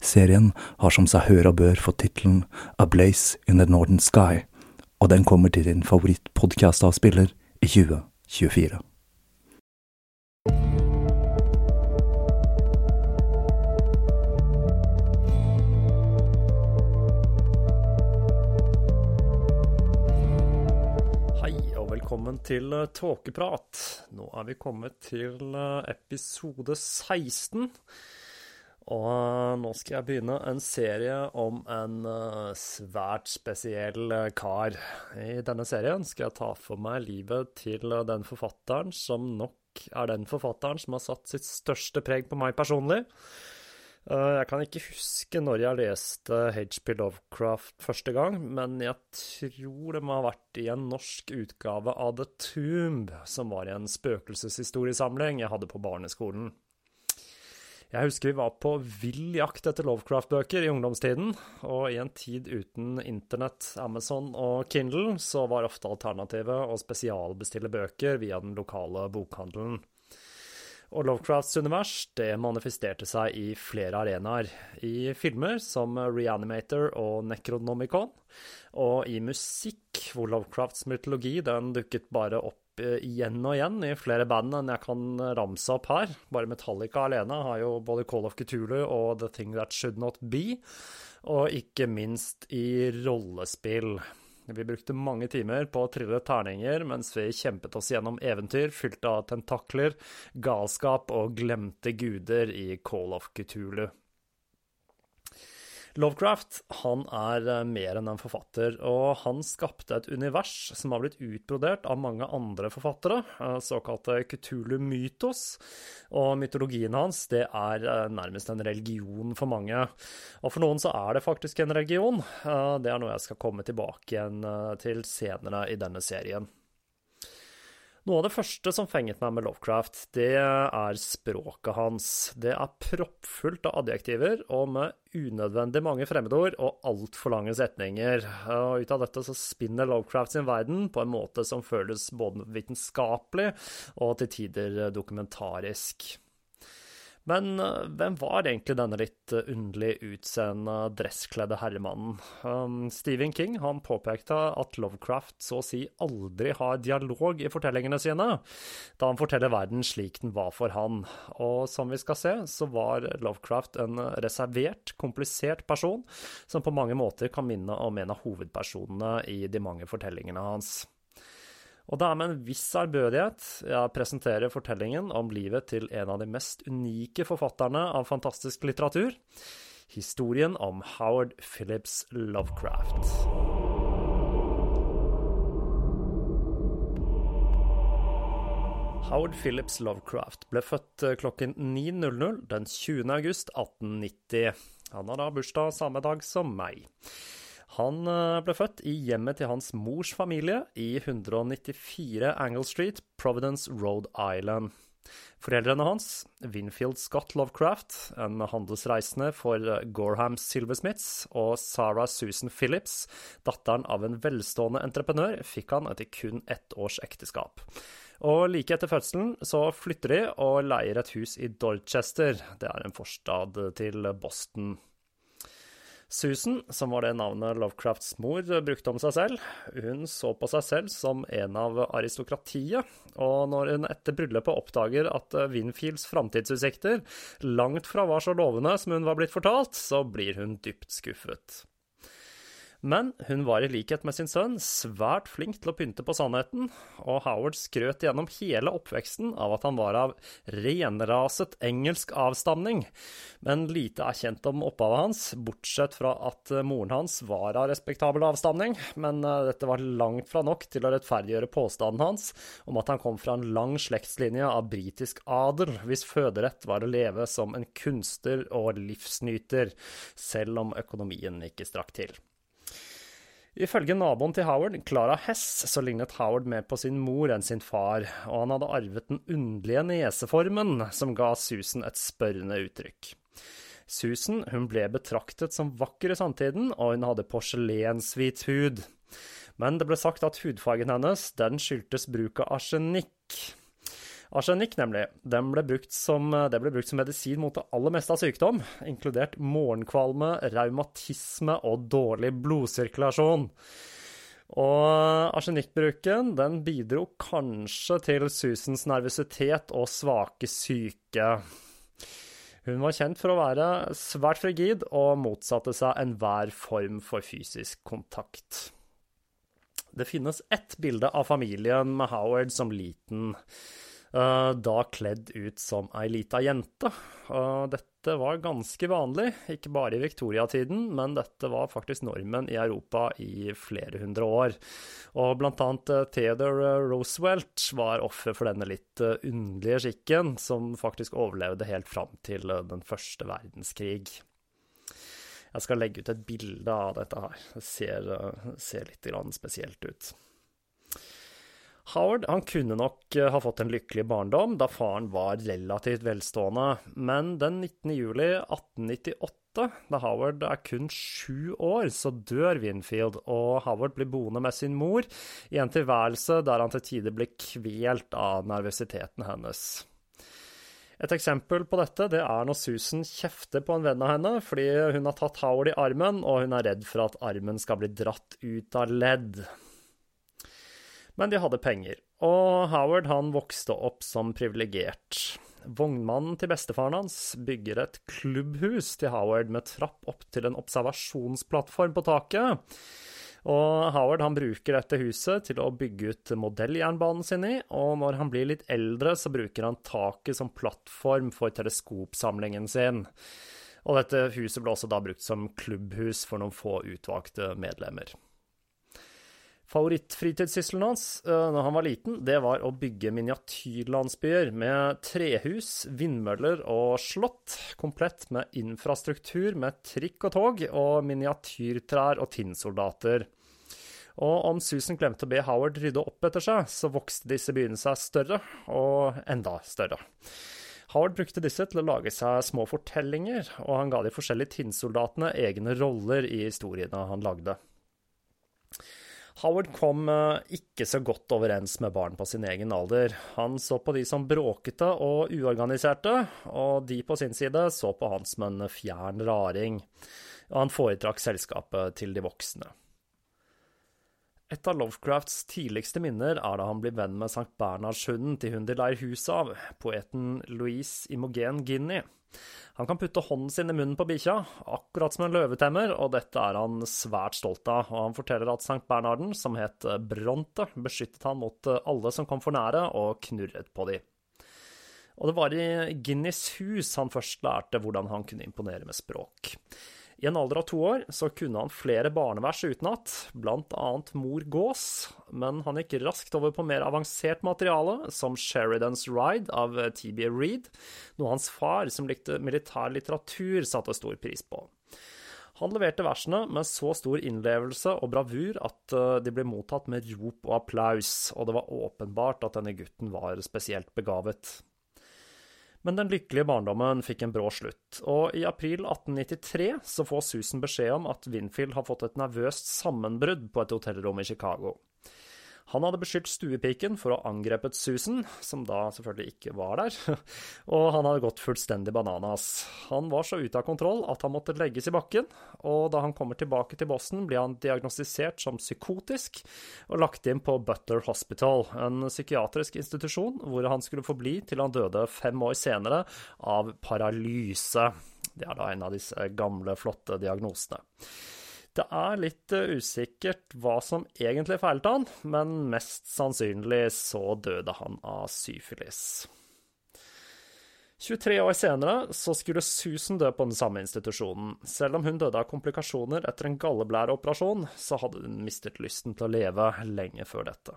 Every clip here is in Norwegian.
Serien har som seg hør og bør fått tittelen A Blaze in the Northern Sky, og den kommer til din favorittpodkast-avspiller i 2024. Hei og velkommen til eh, Tåkeprat. Nå er vi kommet til eh, episode 16. Og eh, nå skal jeg begynne en serie om en svært spesiell kar. I denne serien skal jeg ta for meg livet til den forfatteren som nok er den forfatteren som har satt sitt største preg på meg personlig. Jeg kan ikke huske når jeg leste H.P. Lovecraft første gang, men jeg tror det må ha vært i en norsk utgave av The Tomb, som var i en spøkelseshistoriesamling jeg hadde på barneskolen. Jeg husker vi var på vill jakt etter Lovecraft-bøker i ungdomstiden, og i en tid uten internett, Amazon og Kindle, så var ofte alternativet å spesialbestille bøker via den lokale bokhandelen. Og Lovecrafts univers det manifesterte seg i flere arenaer. I filmer som Reanimator og Necronomicon, og i musikk, hvor Lovecrafts mytologi den dukket bare opp igjen og igjen i flere band enn jeg kan ramse opp her. Bare Metallica alene har jo både Call of Cthulhu og The Thing That Should Not Be, og ikke minst i rollespill. Vi brukte mange timer på å trille terninger mens vi kjempet oss gjennom eventyr fylt av tentakler, galskap og glemte guder i Call of Cthulhu. Lovecraft han er mer enn en forfatter, og han skapte et univers som har blitt utbrodert av mange andre forfattere, såkalte Cthulhu-mytos. Og mytologien hans det er nærmest en religion for mange. Og for noen så er det faktisk en religion. Det er noe jeg skal komme tilbake igjen til senere i denne serien. Noe av det første som fenget meg med Lovecraft, det er språket hans. Det er proppfullt av adjektiver og med unødvendig mange fremmedord og altfor lange setninger. Og ut av dette så spinner Lovecraft sin verden på en måte som føles både vitenskapelig og til tider dokumentarisk. Men eh, hvem var egentlig denne litt eh, underlig utseende, dresskledde herremannen? Um, Stephen King han påpekte at Lovecraft så å si aldri har dialog i fortellingene sine, da han forteller verden slik den var for han. Og som vi skal se, så var Lovecraft en reservert, komplisert person, som på mange måter kan minne om en av hovedpersonene i de mange fortellingene hans. Og det er med en viss ærbødighet jeg presenterer fortellingen om livet til en av de mest unike forfatterne av fantastisk litteratur, historien om Howard Phillips Lovecraft. Howard Phillips Lovecraft ble født eh, klokken 9.00 den 20. august 1890. Han har da bursdag samme dag som meg. Han eh, ble født i hjemmet til hans mors familie i 194 Angle Street, Providence, Rhode Island. Foreldrene hans, Winfield Scott Lovecraft, en handelsreisende for Gorham Silversmiths, og Sarah Susan Phillips, datteren av en velstående entreprenør, fikk han etter kun ett års ekteskap. Og like etter fødselen så flytter de og leier et hus i Dorchester, det er en forstad til Boston. Susan, som var det navnet Lovecrafts mor brukte om seg selv, hun så på seg selv som en av aristokratiet, og når hun etter bryllupet oppdager at Winfields framtidsutsikter langt fra var så lovende som hun var blitt fortalt, så blir hun dypt skuffet. Men hun var i likhet med sin sønn svært flink til å pynte på sannheten, og Howard skrøt gjennom hele oppveksten av at han var av renraset engelsk avstamning, men lite er kjent om opphavet hans, bortsett fra at moren hans var av respektabel avstamning, men eh, dette var langt fra nok til å rettferdiggjøre påstanden hans om at han kom fra en lang slektslinje av britisk adel, hvis føderett var å leve som en kunstner og livsnyter, selv om økonomien ikke strakk til. Ifølge naboen til Howard, Clara Hess, så lignet Howard mer på sin mor enn sin far, og han hadde arvet den underlige neseformen som ga Susan et spørrende uttrykk. Susan hun ble betraktet som vakker i samtiden, og hun hadde porselenshvit hud. Men det ble sagt at hudfargen hennes den skyldtes bruk av arsenikk. Arsenikk, nemlig, ble som, det ble brukt som medisin mot det aller meste av sykdom, inkludert morgenkvalme, raumatisme og dårlig blodsirkulasjon. Og arsenikkbruken den bidro kanskje til Susans nervøsitet og svake syke. Hun var kjent for å være svært frigid og motsatte seg enhver form for fysisk kontakt. Det finnes ett bilde av familien med Howard som liten. Eh, da kledd ut som ei lita jente. Dette var ganske vanlig, ikke bare i viktoriatiden, men dette var faktisk normen i Europa i flere hundre år. Og blant annet eh, Theodore Roosevelt var offer for denne litt eh, underlige skikken, som faktisk overlevde helt fram til den første verdenskrig. Jeg skal legge ut et bilde av dette her. Det ser, ser litt spesielt ut. Howard han kunne nok eh, ha fått en lykkelig barndom da faren var relativt velstående, men den 19. juli 1898, da Howard er kun sju år, så dør Winfield, og Howard blir boende med sin mor i en tilværelse der han til tider blir kvelt av nervøsiteten hennes. Et eksempel på dette det er når Susan kjefter på en venn av henne fordi hun har tatt Howard i armen, og hun er redd for at armen skal bli dratt ut av ledd. Men de hadde penger, og Howard han vokste opp som privilegert. Vognmannen til bestefaren hans bygger et klubbhus til Howard med trapp opp til en observasjonsplattform på taket. Og Howard han bruker dette huset til å bygge ut modelljernbanen sin i, og når han blir litt eldre, så bruker han taket som plattform for teleskopsamlingen sin. Og dette huset ble også da brukt som klubbhus for noen få utvalgte medlemmer. Favorittfritidssysselen hans uh, når han var liten, det var å bygge miniatyrlandsbyer med trehus, vindmøller og slott, komplett med infrastruktur med trikk og tog og miniatyrtrær og tinnsoldater. Og om Susan glemte å be Howard rydde opp etter seg, så vokste disse byene seg større, og enda større. Howard brukte disse til å lage seg små fortellinger, og han ga de forskjellige tinnsoldatene egne roller i historiene han lagde. Howard kom eh, ikke så godt overens med barn på sin egen alder. Han så på de som bråkete og uorganiserte, og de på sin side så på han som en fjern raring. Og han foretrakk selskapet til de voksne. Et av Lovecrafts tidligste minner er da han blir venn med Sankt Bernhardshunden til hun de leier huset av, poeten Louise Imogen Guinea. Han kan putte hånden sin i munnen på bikkja, akkurat som en løvetemmer, og dette er han svært stolt av, og han forteller at Sankt Bernharden, som het Bronte, beskyttet han mot alle som kom for nære, og knurret på de. Og det var i Ginnys hus han først lærte hvordan han kunne imponere med språk. I en alder av to år så kunne han flere barnevers utenat, annet Mor gås, men han gikk raskt over på mer avansert materiale, som Sheridans Ride av TB Reed, noe hans far, som likte militær litteratur, satte stor pris på. Han leverte versene med så stor innlevelse og bravur at eh, de ble mottatt med rop og applaus, og det var åpenbart at denne gutten var spesielt begavet. Men den lykkelige barndommen fikk en brå slutt, og i april 1893 så får Susan beskjed om at Winfield har fått et nervøst sammenbrudd på et hotellrom i Chicago. Han hadde beskyldt stuepiken for å ha angrepet Susan, som da selvfølgelig ikke var der, og han hadde gått fullstendig bananas. Han var så ute av kontroll at han måtte legges i bakken, og da han kommer tilbake til Boston, blir han diagnostisert som psykotisk og lagt inn på Butler Hospital, en psykiatrisk institusjon hvor han skulle forbli til han døde fem år senere av paralyse. Det er da en av disse gamle, flotte diagnosene. Det er litt eh, usikkert hva som egentlig feilte han, men mest sannsynlig så døde han av syfilis. 23 år senere så skulle Susan dø på den samme institusjonen. Selv om hun døde av komplikasjoner etter en galleblæreoperasjon, så hadde hun mistet lysten til å leve lenge før dette.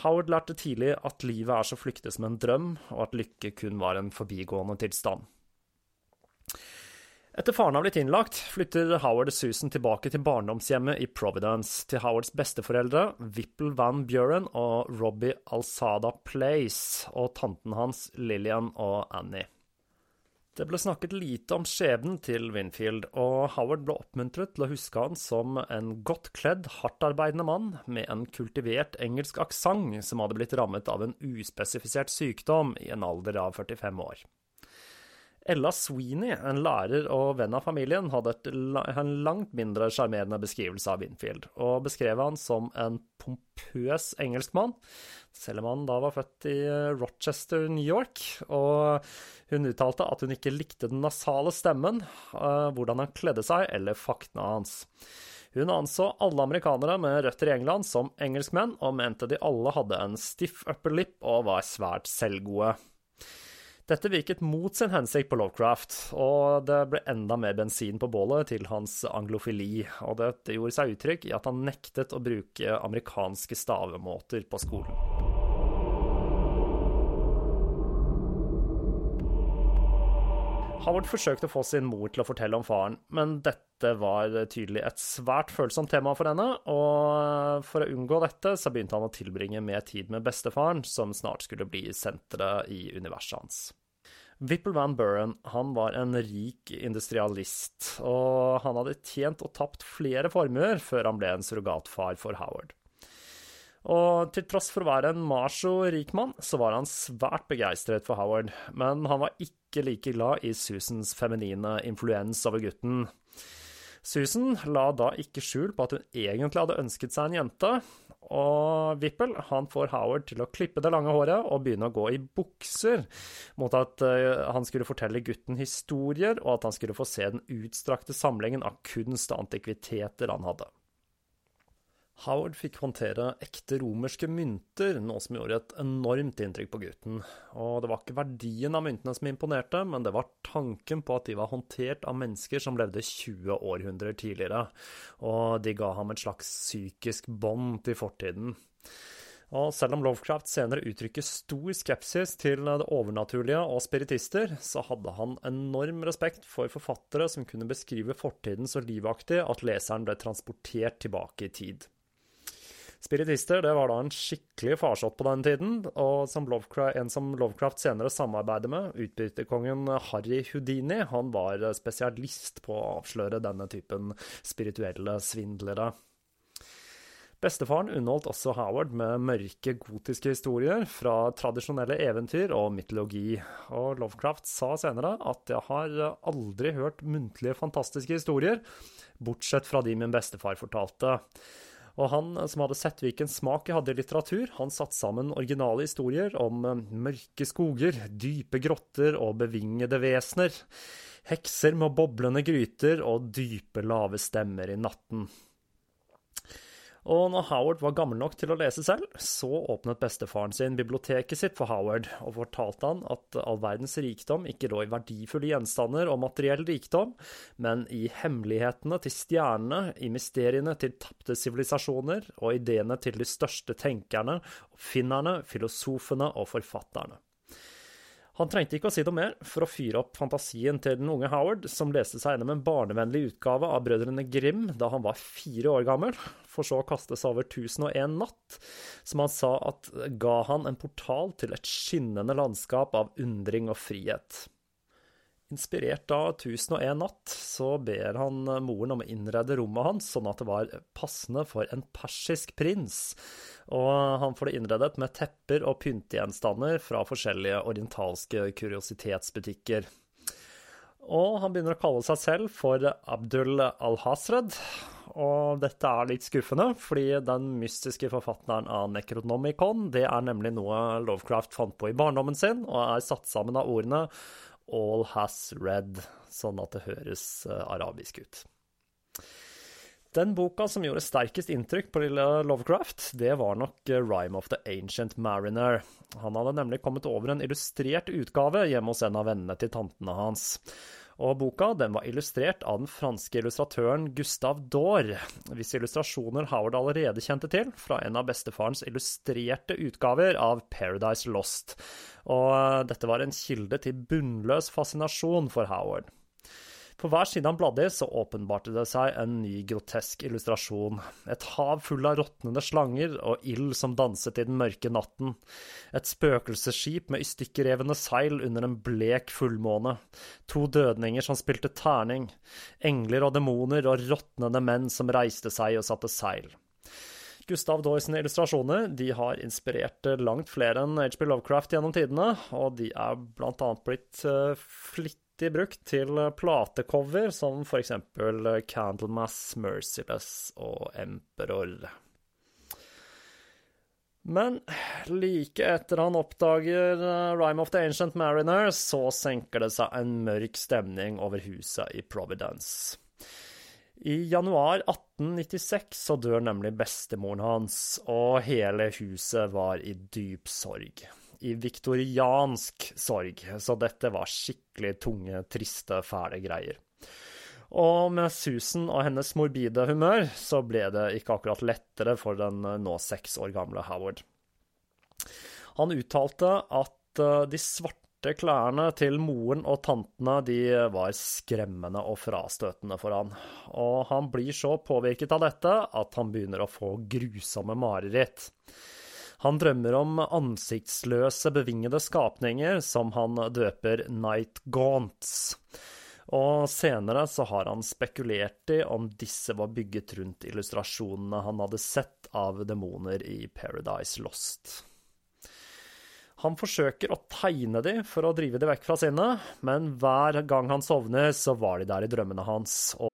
Howard lærte tidlig at livet er så flyktig som en drøm, og at lykke kun var en forbigående tilstand. Etter faren har blitt innlagt, flytter Howard og Susan tilbake til barndomshjemmet i Providence, til Howards besteforeldre, Whipple Van Buren og Robbie Alsada Place, og tanten hans, Lillian og Annie. Det ble snakket lite om skjebnen til Winfield, og Howard ble oppmuntret til å huske han som en godt kledd, hardtarbeidende mann med en kultivert engelsk aksent som hadde blitt rammet av en uspesifisert sykdom i en alder av 45 år. Ella Sweeney, en lærer og venn av familien, hadde en langt mindre sjarmerende beskrivelse av Winfield, og beskrev han som en pompøs engelskmann, selv om han da var født i eh, Rochester, New York. Og hun uttalte at hun ikke likte den nasale stemmen, eh, hvordan han kledde seg, eller faktene hans. Hun anså alle amerikanere med røtter i England som engelskmenn, og mente de alle hadde en stiff upper lip og var svært selvgode. Dette virket mot sin hensikt på Lovecraft, og det ble enda mer bensin på bålet til hans anglofili, og dette gjorde seg uttrykk i at han nektet å bruke amerikanske stavemåter på skolen. Howard forsøkte å få sin mor til å fortelle om faren, men dette var tydelig et svært følsomt tema for henne, og for å unngå dette så begynte han å tilbringe mer tid med bestefaren, som snart skulle bli senteret i universet hans. Whipple Van Buren han var en rik industrialist, og han hadde tjent og tapt flere formuer før han ble en surrogatfar for Howard. Og til tross for å være en macho rik mann, så var han svært begeistret for Howard, men han var ikke like glad i Susans feminine influens over gutten. Susan la da ikke skjul på at hun egentlig hadde ønsket seg en jente, og Vippel han får Howard til å klippe det lange håret og begynne å gå i bukser, mot at uh, han skulle fortelle gutten historier, og at han skulle få se den utstrakte samlingen av kunst og antikviteter han hadde. Howard fikk håndtere ekte romerske mynter, noe som gjorde et enormt inntrykk på gutten. Og det var ikke verdien av myntene som imponerte, men det var tanken på at de var håndtert av mennesker som levde 20 århundrer tidligere, og de ga ham et slags psykisk bånd til fortiden. Og selv om Lovecraft senere uttrykker stor skepsis til det overnaturlige og spiritister, så hadde han enorm respekt for forfattere som kunne beskrive fortiden så livaktig at leseren ble transportert tilbake i tid. Spiritister det var da en skikkelig farsott på den tiden, og som en som Lovecraft senere samarbeider med, utbytterkongen Harry Houdini, han var spesialist på å avsløre denne typen spirituelle svindlere. Bestefaren underholdt også Howard med mørke, gotiske historier fra tradisjonelle eventyr og mytologi, og Lovecraft sa senere at jeg har aldri hørt muntlige, fantastiske historier, bortsett fra de min bestefar fortalte. Og han som hadde sett hvilken smak jeg hadde i litteratur, han satte sammen originale historier om mørke skoger, dype grotter og bevingede vesener, hekser med boblende gryter og dype, lave stemmer i natten. Og når Howard var gammel nok til å lese selv, så åpnet bestefaren sin biblioteket sitt for Howard, og fortalte han at all verdens rikdom ikke lå i verdifulle gjenstander og materiell rikdom, men i hemmelighetene til stjernene, i mysteriene til tapte sivilisasjoner og ideene til de største tenkerne, oppfinnerne, filosofene og forfatterne. Han trengte ikke å si noe mer for å fyre opp fantasien til den unge Howard, som leste seg gjennom en barnevennlig utgave av Brødrene Grim da han var fire år gammel, for så å kaste seg over 1001 natt, som han sa at ga han en portal til et skinnende landskap av undring og frihet. Inspirert av 1001 natt, så ber han moren om å innrede rommet hans sånn at det var passende for en persisk prins, og han får det innredet med tepper og pyntegjenstander fra forskjellige orientalske kuriositetsbutikker. Og han begynner å kalle seg selv for Abdul al-Hasred. Og dette er litt skuffende, fordi den mystiske forfatteren av Necronomicon, det er nemlig noe Lovecraft fant på i barndommen sin, og er satt sammen av ordene All has read, sånn at det høres eh, arabisk ut. Den boka som gjorde sterkest inntrykk på lille Lovecraft, det var nok eh, Rhyme of the Ancient Mariner. Han hadde nemlig kommet over en illustrert utgave hjemme hos en av vennene til tantene hans. Og boka den var illustrert av den franske illustratøren Gustav Daur, hvis illustrasjoner Howard allerede kjente til fra en av bestefarens illustrerte utgaver av Paradise Lost. Og dette var en kilde til bunnløs fascinasjon for Howard. På hver side han bladde i, så åpenbarte det seg en ny grotesk illustrasjon. Et hav full av råtnende slanger og ild som danset i den mørke natten. Et spøkelsesskip med ustykkerrevne seil under en blek fullmåne. To dødninger som spilte terning. Engler og demoner og råtnende menn som reiste seg og satte seil. Gustav Doys illustrasjoner de har inspirert langt flere enn HB Lovecraft gjennom tidene, og de er blant annet blitt uh, flittig brukt til platecover, som for eksempel Candlemass, Merciless og Emperor. Men like etter han oppdager eh, Rhyme of the Ancient Mariner, så senker det seg en mørk stemning over huset i Providence. I januar 1896 så dør nemlig bestemoren hans, og hele huset var i dyp sorg i viktoriansk sorg, så dette var skikkelig tunge, triste, fæle greier. Og med Susan og hennes morbide humør så ble det ikke akkurat lettere for den nå seks år gamle Howard. Han uttalte at eh, de svarte klærne til moren og tantene de var skremmende og frastøtende for han, og han blir så påvirket av dette at han begynner å få grusomme mareritt. Han drømmer om ansiktsløse, bevingede skapninger som han døper Night Gaunts. Og senere så har han spekulert i om disse var bygget rundt illustrasjonene han hadde sett av demoner i Paradise Lost. Han forsøker å tegne de for å drive de vekk fra sinnet, men hver gang han sovner, så var de der i drømmene hans. Og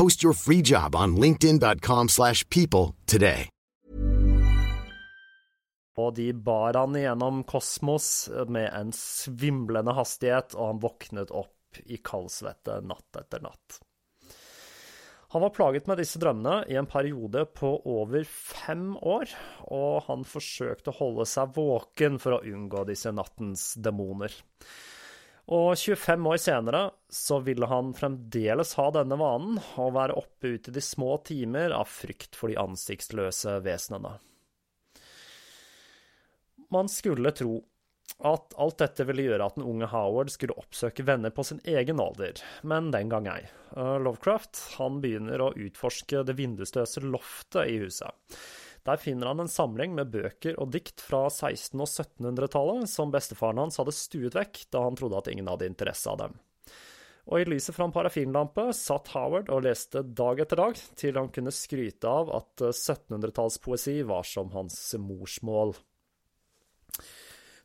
Post your free job on linkedin.com/people slash people today. Og de bar han gjennom kosmos med en svimlende hastighet, og han våknet opp i kaldsvette natt etter natt. Han var plaget med disse drømmene i en periode på over fem år, og han forsøkte å holde seg våken for å unngå disse nattens demoner. Og 25 år senere så ville han fremdeles ha denne vanen, og være oppe ute i de små timer av frykt for de ansiktsløse vesenene. Man skulle tro at alt dette ville gjøre at den unge Howard skulle oppsøke venner på sin egen alder, men den gang ei. Lovecraft han begynner å utforske det vindusløse loftet i huset. Der finner han en samling med bøker og dikt fra 1600- og 1700-tallet som bestefaren hans hadde stuet vekk da han trodde at ingen hadde interesse av dem. Og i lyset fra en parafinlampe satt Howard og leste dag etter dag, til han kunne skryte av at 1700-tallspoesi var som hans morsmål.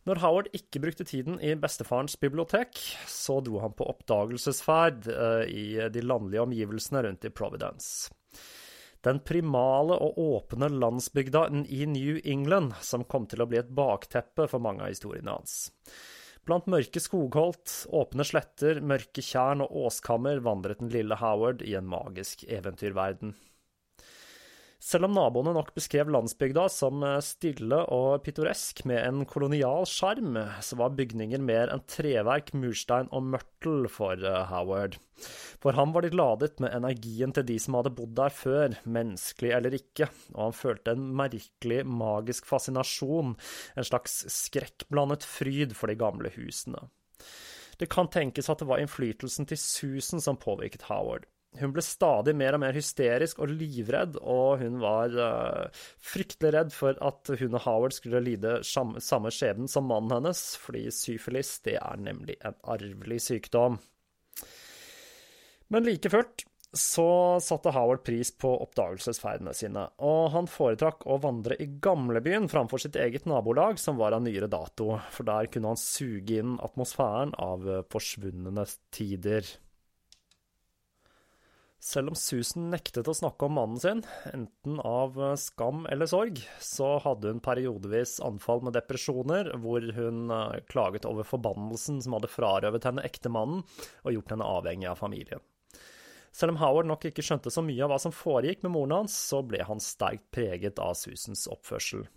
Når Howard ikke brukte tiden i bestefarens bibliotek, så dro han på oppdagelsesferd i de landlige omgivelsene rundt i Providence. Den primale og åpne landsbygda i New England som kom til å bli et bakteppe for mange av historiene hans. Blant mørke skogholt, åpne sletter, mørke tjern og åskammer vandret den lille Howard i en magisk eventyrverden. Selv om naboene nok beskrev landsbygda som stille og pittoresk med en kolonial sjarm, så var bygninger mer enn treverk, murstein og mørtel for Howard. For ham var de ladet med energien til de som hadde bodd der før, menneskelig eller ikke, og han følte en merkelig, magisk fascinasjon, en slags skrekkblandet fryd for de gamle husene. Det kan tenkes at det var innflytelsen til Susan som påvirket Howard. Hun ble stadig mer og mer hysterisk og livredd, og hun var uh, fryktelig redd for at hun og Howard skulle lide samme skjebnen som mannen hennes, fordi syfilis det er nemlig en arvelig sykdom. Men like fullt så satte Howard pris på oppdagelsesferdene sine, og han foretrakk å vandre i gamlebyen framfor sitt eget nabolag, som var av nyere dato, for der kunne han suge inn atmosfæren av forsvunne tider. Selv om Susan nektet å snakke om mannen sin, enten av skam eller sorg, så hadde hun periodevis anfall med depresjoner, hvor hun klaget over forbannelsen som hadde frarøvet henne ektemannen og gjort henne avhengig av familien. Selv om Howard nok ikke skjønte så mye av hva som foregikk med moren hans, så ble han sterkt preget av Susans oppførsel.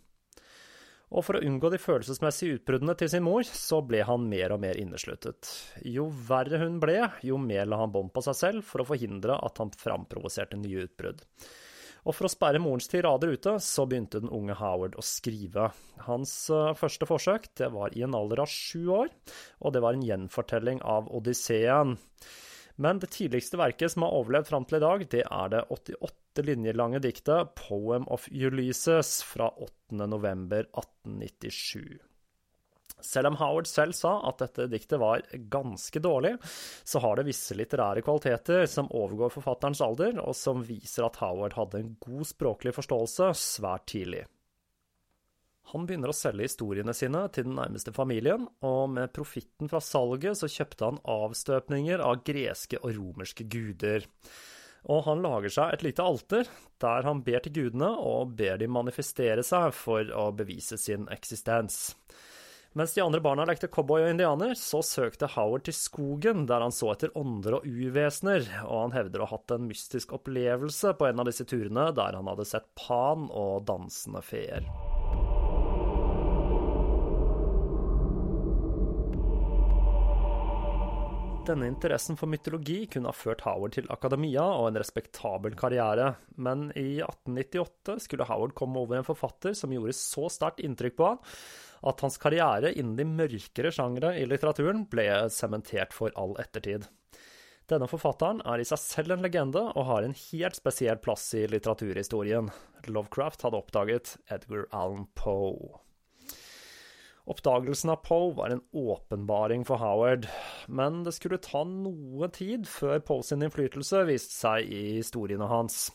Og for å unngå de følelsesmessige utbruddene til sin mor, så ble han mer og mer innesluttet. Jo verre hun ble, jo mer la han bånd på seg selv for å forhindre at han framprovoserte nye utbrudd. Og for å sperre morens tirader ute, så begynte den unge Howard å skrive. Hans første forsøk det var i en alder av sju år, og det var en gjenfortelling av Odysseen. Men det tidligste verket som har overlevd fram til i dag, det er det 88 linjer lange diktet 'Poem of Ulysses' fra 8. november 1897. Selv om Howard selv sa at dette diktet var ganske dårlig, så har det visse litterære kvaliteter som overgår forfatterens alder, og som viser at Howard hadde en god språklig forståelse svært tidlig. Han begynner å selge historiene sine til den nærmeste familien, og med profitten fra salget så kjøpte han avstøpninger av greske og romerske guder. Og han lager seg et lite alter, der han ber til gudene og ber de manifestere seg for å bevise sin eksistens. Mens de andre barna lekte cowboy og indianer, så søkte Howard til skogen, der han så etter ånder og uvesener, og han hevder å ha hatt en mystisk opplevelse på en av disse turene der han hadde sett pan og dansende feer. Denne interessen for mytologi kunne ha ført Howard til akademia og en respektabel karriere, men i 1898 skulle Howard komme over en forfatter som gjorde så sterkt inntrykk på han at hans karriere innen de mørkere sjangre i litteraturen ble sementert for all ettertid. Denne forfatteren er i seg selv en legende og har en helt spesiell plass i litteraturhistorien. Lovecraft hadde oppdaget Edgar Allan Poe. Oppdagelsen av Poe var en åpenbaring for Howard, men det skulle ta noe tid før Poe sin innflytelse viste seg i historiene hans.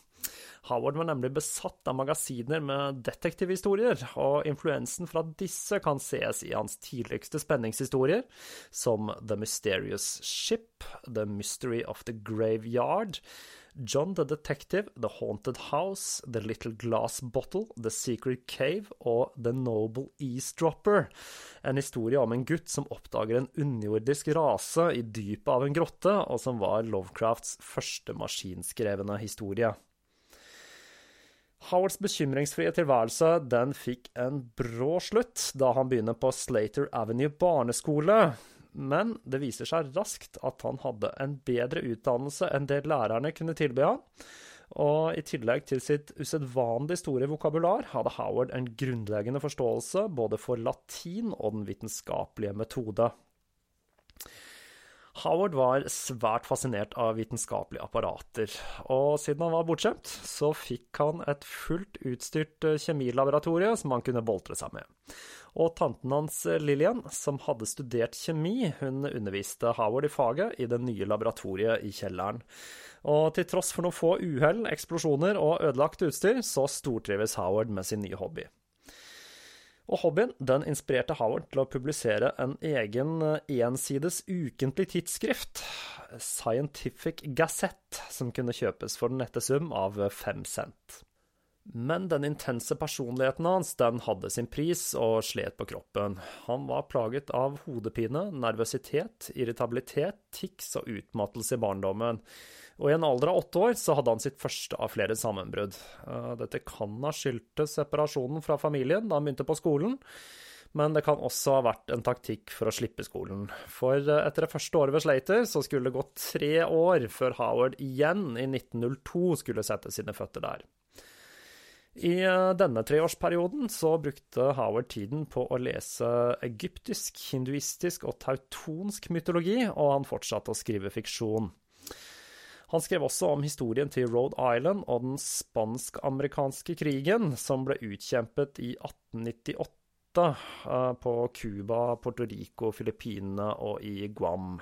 Howard var nemlig besatt av magasiner med detektivhistorier, og influensen fra disse kan ses i hans tidligste spenningshistorier, som The Mysterious Ship, The Mystery of the Graveyard, John the Detective, The Haunted House, The Little Glass Bottle, The Secret Cave og The Noble Eavesdropper. En historie om en gutt som oppdager en underjordisk rase i dypet av en grotte, og som var Lovecrafts første maskinskrevne historie. Howards bekymringsfrie tilværelse den fikk en brå slutt da han begynner på Slater Avenue barneskole, men det viser seg raskt at han hadde en bedre utdannelse enn det lærerne kunne tilby han. Og i tillegg til sitt usedvanlig store vokabular hadde Howard en grunnleggende forståelse både for latin og den vitenskapelige metode. Howard var svært fascinert av vitenskapelige apparater, og siden han var bortskjemt, så fikk han et fullt utstyrt kjemilaboratorie som han kunne boltre seg med. Og tanten hans Lillian, som hadde studert kjemi, hun underviste Howard i faget i det nye laboratoriet i kjelleren. Og til tross for noen få uhell, eksplosjoner og ødelagt utstyr, så stortrives Howard med sin nye hobby. Og hobbyen den inspirerte Howard til å publisere en egen eh, ensides ukentlig tidsskrift, Scientific Gazette, som kunne kjøpes for den nette sum av fem cent. Men den intense personligheten hans den hadde sin pris og slet på kroppen. Han var plaget av hodepine, nervøsitet, irritabilitet, tics og utmattelse i barndommen og i en alder av åtte år så hadde han sitt første av flere sammenbrudd. Eh, dette kan ha skyldtes separasjonen fra familien da han begynte på skolen, men det kan også ha vært en taktikk for å slippe skolen. For eh, etter det første året ved Slater så skulle det gå tre år før Howard igjen i 1902 skulle sette sine føtter der. I eh, denne treårsperioden så brukte Howard tiden på å lese egyptisk, hinduistisk og tautonsk mytologi, og han fortsatte å skrive fiksjon. Han skrev også om historien til Rhode Island og den spansk-amerikanske krigen, som ble utkjempet i 1898 eh, på Cuba, Puerto Rico, Filippinene og i Guam.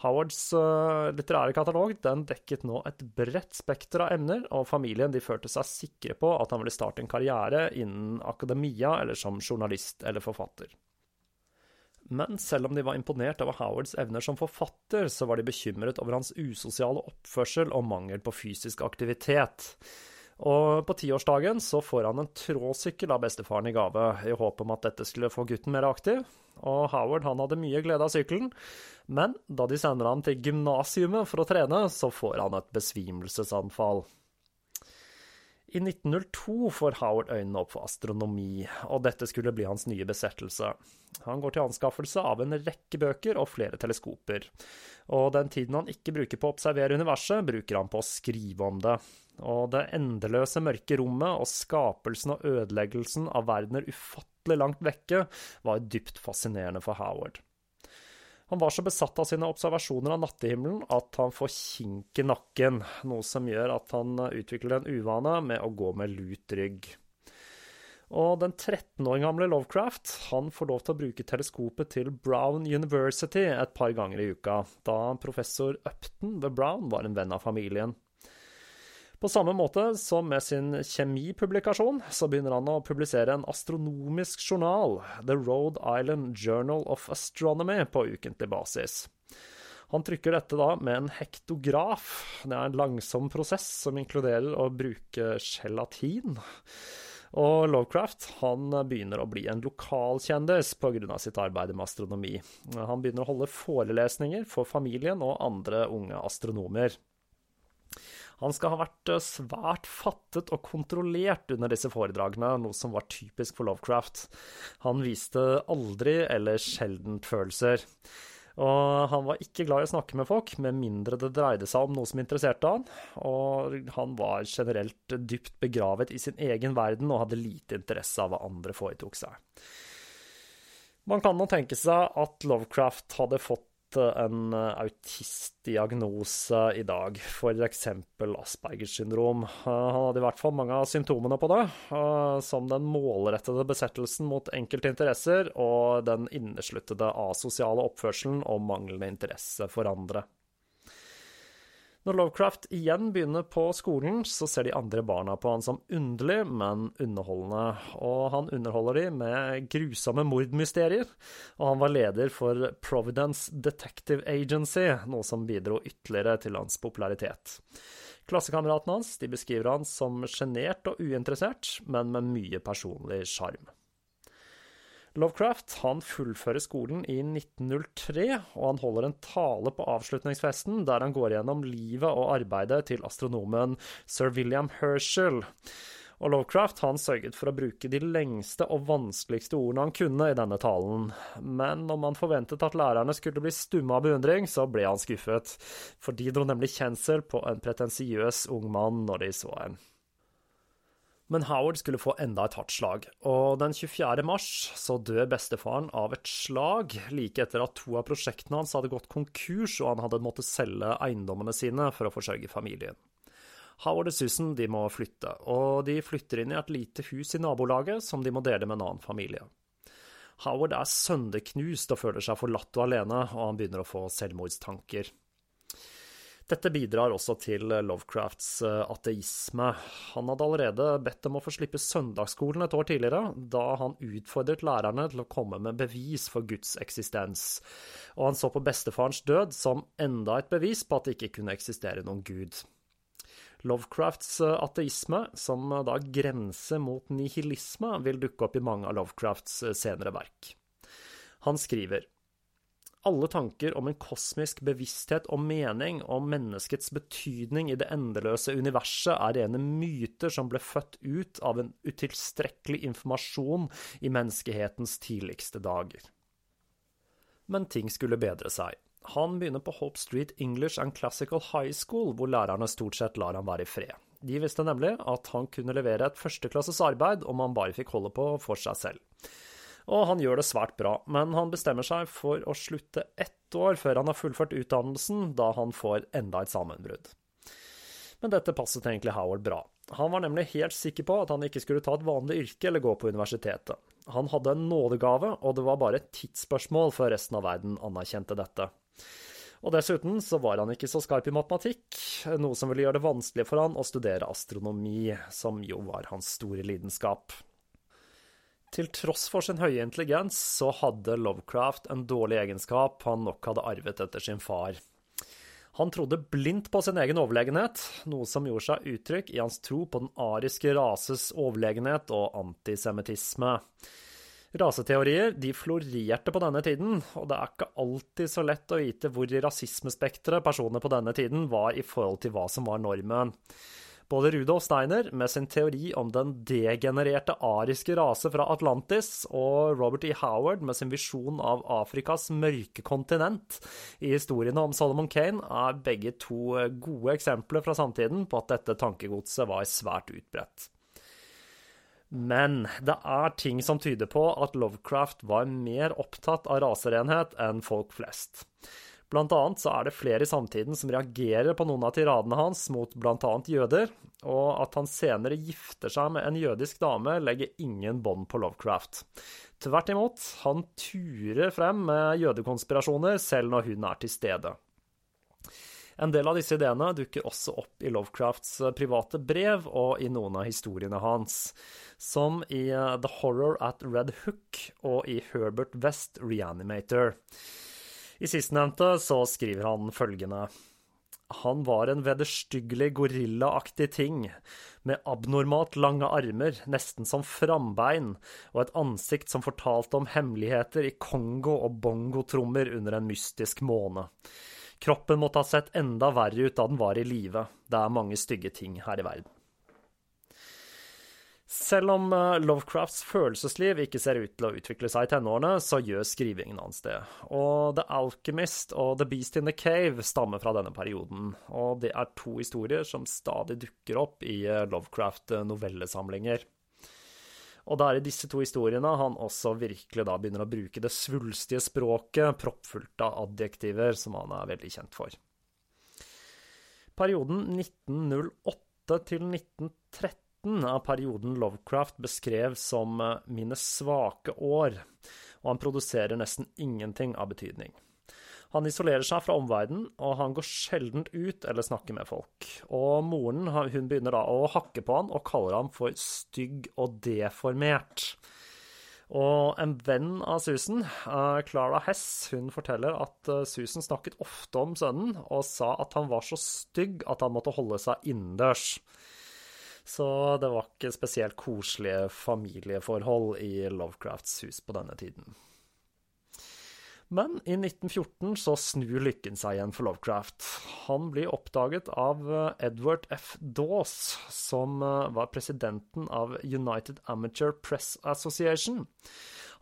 Howards uh, litterære katalog dekket nå et bredt spekter av emner, og familien de følte seg sikre på at han ville starte en karriere innen akademia eller som journalist eller forfatter. Men selv om de var imponert over Howards evner som forfatter, så var de bekymret over hans usosiale oppførsel og mangel på fysisk aktivitet. Og på tiårsdagen så får han en tråsykkel av bestefaren i gave, i håp om at dette skulle få gutten mer aktiv. Og Howard han hadde mye glede av sykkelen, men da de sender ham til gymnasiumet for å trene, så får han et besvimelsesanfall. I 1902 får Howard øynene opp for astronomi, og dette skulle bli hans nye besettelse. Han går til anskaffelse av en rekke bøker og flere teleskoper, og den tiden han ikke bruker på å observere universet, bruker han på å skrive om det. Og det endeløse mørke rommet og skapelsen og ødeleggelsen av verdener ufattelig langt vekke var dypt fascinerende for Howard. Han var så besatt av sine observasjoner av nattehimmelen at han får kink i nakken, noe som gjør at han utvikler en uvane med å gå med lut rygg. Og den 13 år gamle Lovecraft han får lov til å bruke teleskopet til Brown University et par ganger i uka, da professor Upton ved Brown var en venn av familien. På samme måte som med sin kjemipublikasjon, så begynner han å publisere en astronomisk journal, The Rhode Island Journal of Astronomy, på ukentlig basis. Han trykker dette da med en hektograf. Det er en langsom prosess som inkluderer å bruke gelatin. Og Lovecraft han begynner å bli en lokalkjendis pga. sitt arbeid med astronomi. Han begynner å holde forelesninger for familien og andre unge astronomer. Han skal ha vært eh, svært fattet og kontrollert under disse foredragene, noe som var typisk for Lovecraft. Han viste aldri eller sjeldent følelser. Og han var ikke glad i å snakke med folk, med mindre det dreide seg om noe som interesserte han. Og han var generelt dypt begravet i sin egen verden og hadde lite interesse av hva andre foretok seg. Man kan nå tenke seg at Lovecraft hadde fått en autistdiagnose i dag, f.eks. Aspergers syndrom. Han hadde i hvert fall mange av symptomene på det, som den målrettede besettelsen mot enkelte interesser og den innesluttede asosiale oppførselen og manglende interesse for andre. Når Lovecraft igjen begynner på skolen, så ser de andre barna på han som underlig, men underholdende, og han underholder de med grusomme mordmysterier, og han var leder for Providence Detective Agency, noe som bidro ytterligere til hans popularitet. Klassekameratene hans beskriver han som sjenert og uinteressert, men med mye personlig sjarm. Lovecraft han fullfører skolen i 1903, og han holder en tale på avslutningsfesten der han går gjennom livet og arbeidet til astronomen sir William Herschel. Og Lovecraft han sørget for å bruke de lengste og vanskeligste ordene han kunne i denne talen, men om han forventet at lærerne skulle bli stumme av beundring, så ble han skuffet, for de dro nemlig kjensel på en pretensiøs ung mann når de så en. Men Howard skulle få enda et hardt slag, og den 24. mars så dør bestefaren av et slag like etter at to av prosjektene hans hadde gått konkurs og han hadde måttet selge eiendommene sine for å forsørge familien. Howard og Susan de må flytte, og de flytter inn i et lite hus i nabolaget som de må dele med en annen familie. Howard er sønderknust og føler seg forlatt og alene, og han begynner å få selvmordstanker. Dette bidrar også til Lovecrafts eh, ateisme. Han hadde allerede bedt dem å få slippe søndagsskolen et år tidligere, da han utfordret lærerne til å komme med bevis for Guds eksistens, og han så på bestefarens død som enda et bevis på at det ikke kunne eksistere noen gud. Lovecrafts eh, ateisme, som da grenser mot nihilisme, vil dukke opp i mange av Lovecrafts eh, senere verk. Han skriver alle tanker om en kosmisk bevissthet og mening om menneskets betydning i det endeløse universet er rene myter som ble født ut av en utilstrekkelig informasjon i menneskehetens tidligste dager. Men ting skulle bedre seg. Han begynner på Hope Street English and Classical High School, hvor lærerne stort sett lar ham være i fred. De visste nemlig at han kunne levere et førsteklasses arbeid om han bare fikk holde på for seg selv og han gjør det svært bra, men han bestemmer seg for å slutte ett år før han har fullført utdannelsen, da han får enda et sammenbrudd. Men dette passet egentlig Howard bra. Han var nemlig helt sikker på at han ikke skulle ta et vanlig yrke eller gå på universitetet. Han hadde en nådegave, og det var bare et tidsspørsmål før resten av verden anerkjente dette. Og dessuten så var han ikke så skarp i matematikk, noe som ville gjøre det vanskelig for han å studere astronomi, som jo var hans store lidenskap. Til tross for sin høye intelligens så hadde Lovecraft en dårlig egenskap han nok hadde arvet etter sin far. Han trodde blindt på sin egen overlegenhet, noe som gjorde seg uttrykk i hans tro på den ariske rases overlegenhet og antisemittisme. Raseteorier de florerte på denne tiden, og det er ikke alltid så lett å vite hvor i rasismespekteret personer på denne tiden var i forhold til hva som var normen. Både Rudolf Steiner med sin teori om den degenererte ariske rase fra Atlantis, og Robert E. Howard med sin visjon av Afrikas mørke kontinent i historiene om Solomon Kane, er begge to gode eksempler fra samtiden på at dette tankegodset var svært utbredt. Men det er ting som tyder på at Lovecraft var mer opptatt av raserenhet enn folk flest. Blant annet så er det flere i samtiden som reagerer på noen av tiradene hans mot annet jøder, og at han senere gifter seg med en jødisk dame, legger ingen bånd på Lovecraft. Tvert imot, han turer frem med jødekonspirasjoner selv når hun er til stede. En del av disse ideene dukker også opp i Lovecrafts private brev og i noen av historiene hans, som i The Horror at Red Hook og i Herbert West Reanimator. I sistnevnte så skriver han følgende Han var en vederstyggelig gorillaaktig ting, med abnormalt lange armer, nesten som frambein, og et ansikt som fortalte om hemmeligheter i Kongo og bongotrommer under en mystisk måne. Kroppen måtte ha sett enda verre ut da den var i live. Det er mange stygge ting her i verden. Selv om eh, Lovecrafts følelsesliv ikke ser ut til å utvikle seg i tenårene, så gjør skrivingen hans det. Og The Alchemist og The Beast in the Cave stammer fra denne perioden, og det er to historier som stadig dukker opp i eh, Lovecraft-novellesamlinger. Og det er i disse to historiene han også virkelig da begynner å bruke det svulstige språket, proppfullt av adjektiver, som han er veldig kjent for. Perioden 1908 til 1913 av perioden Lovecraft beskrev som eh, mine svake år, og han produserer nesten ingenting av betydning. Han isolerer seg fra omverdenen, og han går sjelden ut eller snakker med folk. Og moren hun begynner da å hakke på han og kaller ham for stygg og deformert. Og en venn av Susan, eh, Clara Hess, hun forteller at eh, Susan snakket ofte om sønnen, og sa at han var så stygg at han måtte holde seg innendørs. Så det var ikke spesielt koselige familieforhold i Lovecrafts hus på denne tiden. Men i 1914 så snur lykken seg igjen for Lovecraft. Han blir oppdaget av eh, Edward F. Dawes, som eh, var presidenten av United Amateur Press Association.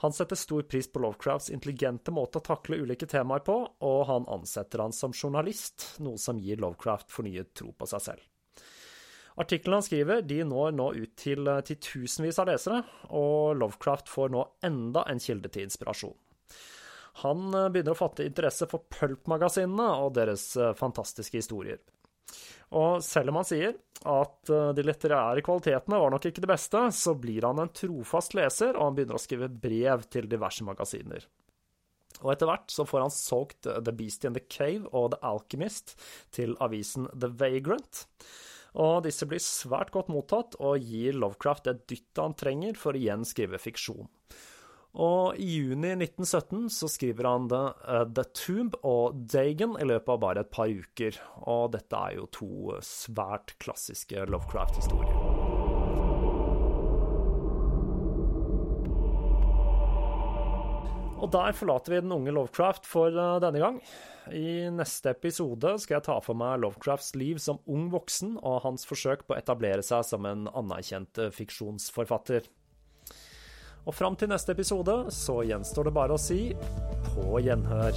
Han setter stor pris på Lovecrafts intelligente måte å takle ulike temaer på, og han ansetter han som journalist, noe som gir Lovecraft fornyet tro på seg selv. Artiklene han skriver, de når nå ut til eh, titusenvis av lesere, og Lovecraft får nå enda en kilde til inspirasjon. Han eh, begynner å fatte interesse for pulp-magasinene og deres eh, fantastiske historier. Og selv om han sier at de litterære kvalitetene var nok ikke det beste, så blir han en trofast leser, og han begynner å skrive brev til diverse magasiner. Og etter hvert så får han solgt The Beast in the Cave og The Alchemist til avisen The Vagrant. Og disse blir svært godt mottatt og gir Lovecraft et dytt han trenger for å igjen skrive fiksjon. Og i juni 1917 så skriver han The, uh, The Tomb og Dagon i løpet av bare et par uker. Og dette er jo to svært klassiske Lovecraft-historier. Og der forlater vi den unge Lovecraft for uh, denne gang. I neste episode skal jeg ta for meg Lovecrafts liv som ung voksen og hans forsøk på å etablere seg som en anerkjent eh, fiksjonsforfatter. Og fram til neste episode så gjenstår det bare å si på gjenhør.